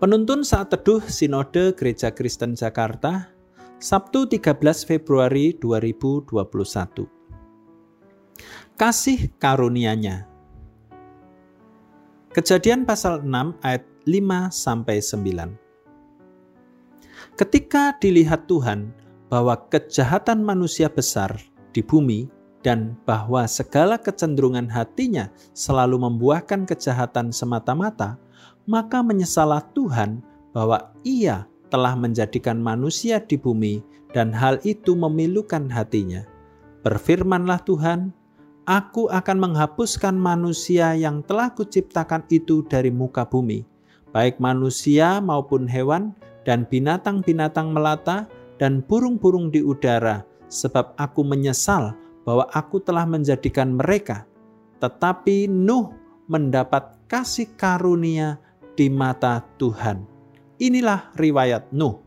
Penuntun saat teduh Sinode Gereja Kristen Jakarta, Sabtu 13 Februari 2021. Kasih karunia-Nya. Kejadian pasal 6 ayat 5 sampai 9. Ketika dilihat Tuhan bahwa kejahatan manusia besar di bumi dan bahwa segala kecenderungan hatinya selalu membuahkan kejahatan semata-mata, maka menyesalah Tuhan bahwa Ia telah menjadikan manusia di bumi dan hal itu memilukan hatinya. Berfirmanlah Tuhan, Aku akan menghapuskan manusia yang telah kuciptakan itu dari muka bumi, baik manusia maupun hewan dan binatang-binatang melata dan burung-burung di udara, sebab aku menyesal bahwa aku telah menjadikan mereka. Tetapi Nuh mendapat kasih karunia di mata Tuhan. Inilah riwayat Nuh.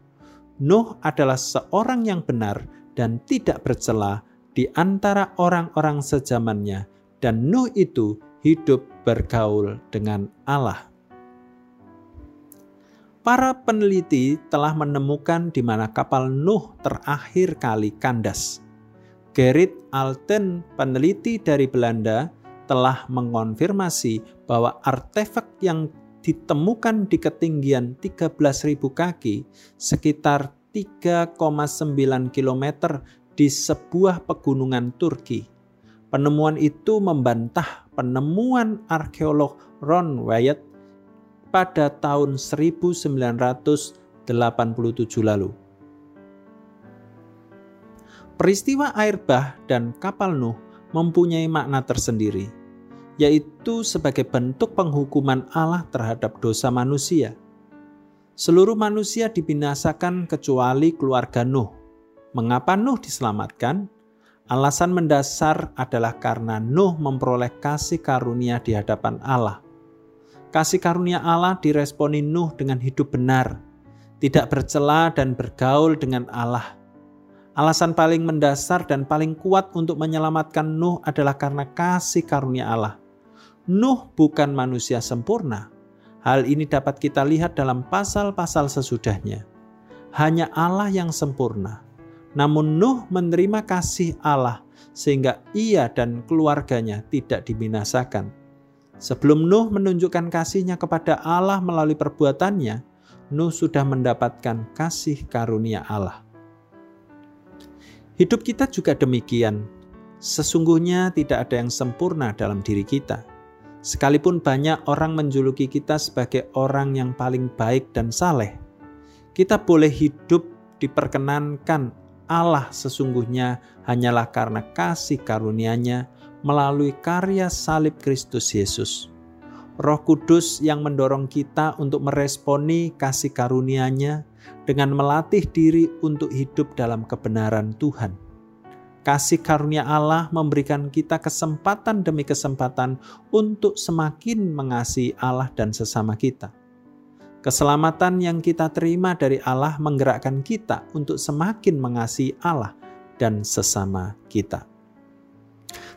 Nuh adalah seorang yang benar dan tidak bercela di antara orang-orang sejamannya, dan Nuh itu hidup bergaul dengan Allah. Para peneliti telah menemukan di mana kapal Nuh terakhir kali kandas. Gerrit Alten, peneliti dari Belanda, telah mengonfirmasi bahwa artefak yang ditemukan di ketinggian 13.000 kaki sekitar 3,9 km di sebuah pegunungan Turki. Penemuan itu membantah penemuan arkeolog Ron Wyatt pada tahun 1987 lalu. Peristiwa air bah dan kapal Nuh mempunyai makna tersendiri yaitu sebagai bentuk penghukuman Allah terhadap dosa manusia. Seluruh manusia dibinasakan kecuali keluarga Nuh. Mengapa Nuh diselamatkan? Alasan mendasar adalah karena Nuh memperoleh kasih karunia di hadapan Allah. Kasih karunia Allah diresponi Nuh dengan hidup benar, tidak bercela dan bergaul dengan Allah. Alasan paling mendasar dan paling kuat untuk menyelamatkan Nuh adalah karena kasih karunia Allah. Nuh bukan manusia sempurna. Hal ini dapat kita lihat dalam pasal-pasal sesudahnya. Hanya Allah yang sempurna. Namun Nuh menerima kasih Allah sehingga ia dan keluarganya tidak dibinasakan. Sebelum Nuh menunjukkan kasihnya kepada Allah melalui perbuatannya, Nuh sudah mendapatkan kasih karunia Allah. Hidup kita juga demikian. Sesungguhnya tidak ada yang sempurna dalam diri kita. Sekalipun banyak orang menjuluki kita sebagai orang yang paling baik dan saleh, kita boleh hidup diperkenankan Allah sesungguhnya hanyalah karena kasih karunia-Nya melalui karya salib Kristus Yesus. Roh Kudus yang mendorong kita untuk meresponi kasih karunia-Nya dengan melatih diri untuk hidup dalam kebenaran Tuhan. Kasih karunia Allah memberikan kita kesempatan demi kesempatan untuk semakin mengasihi Allah dan sesama kita. Keselamatan yang kita terima dari Allah menggerakkan kita untuk semakin mengasihi Allah dan sesama kita.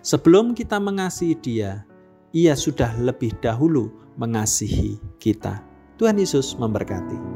Sebelum kita mengasihi Dia, Ia sudah lebih dahulu mengasihi kita. Tuhan Yesus memberkati.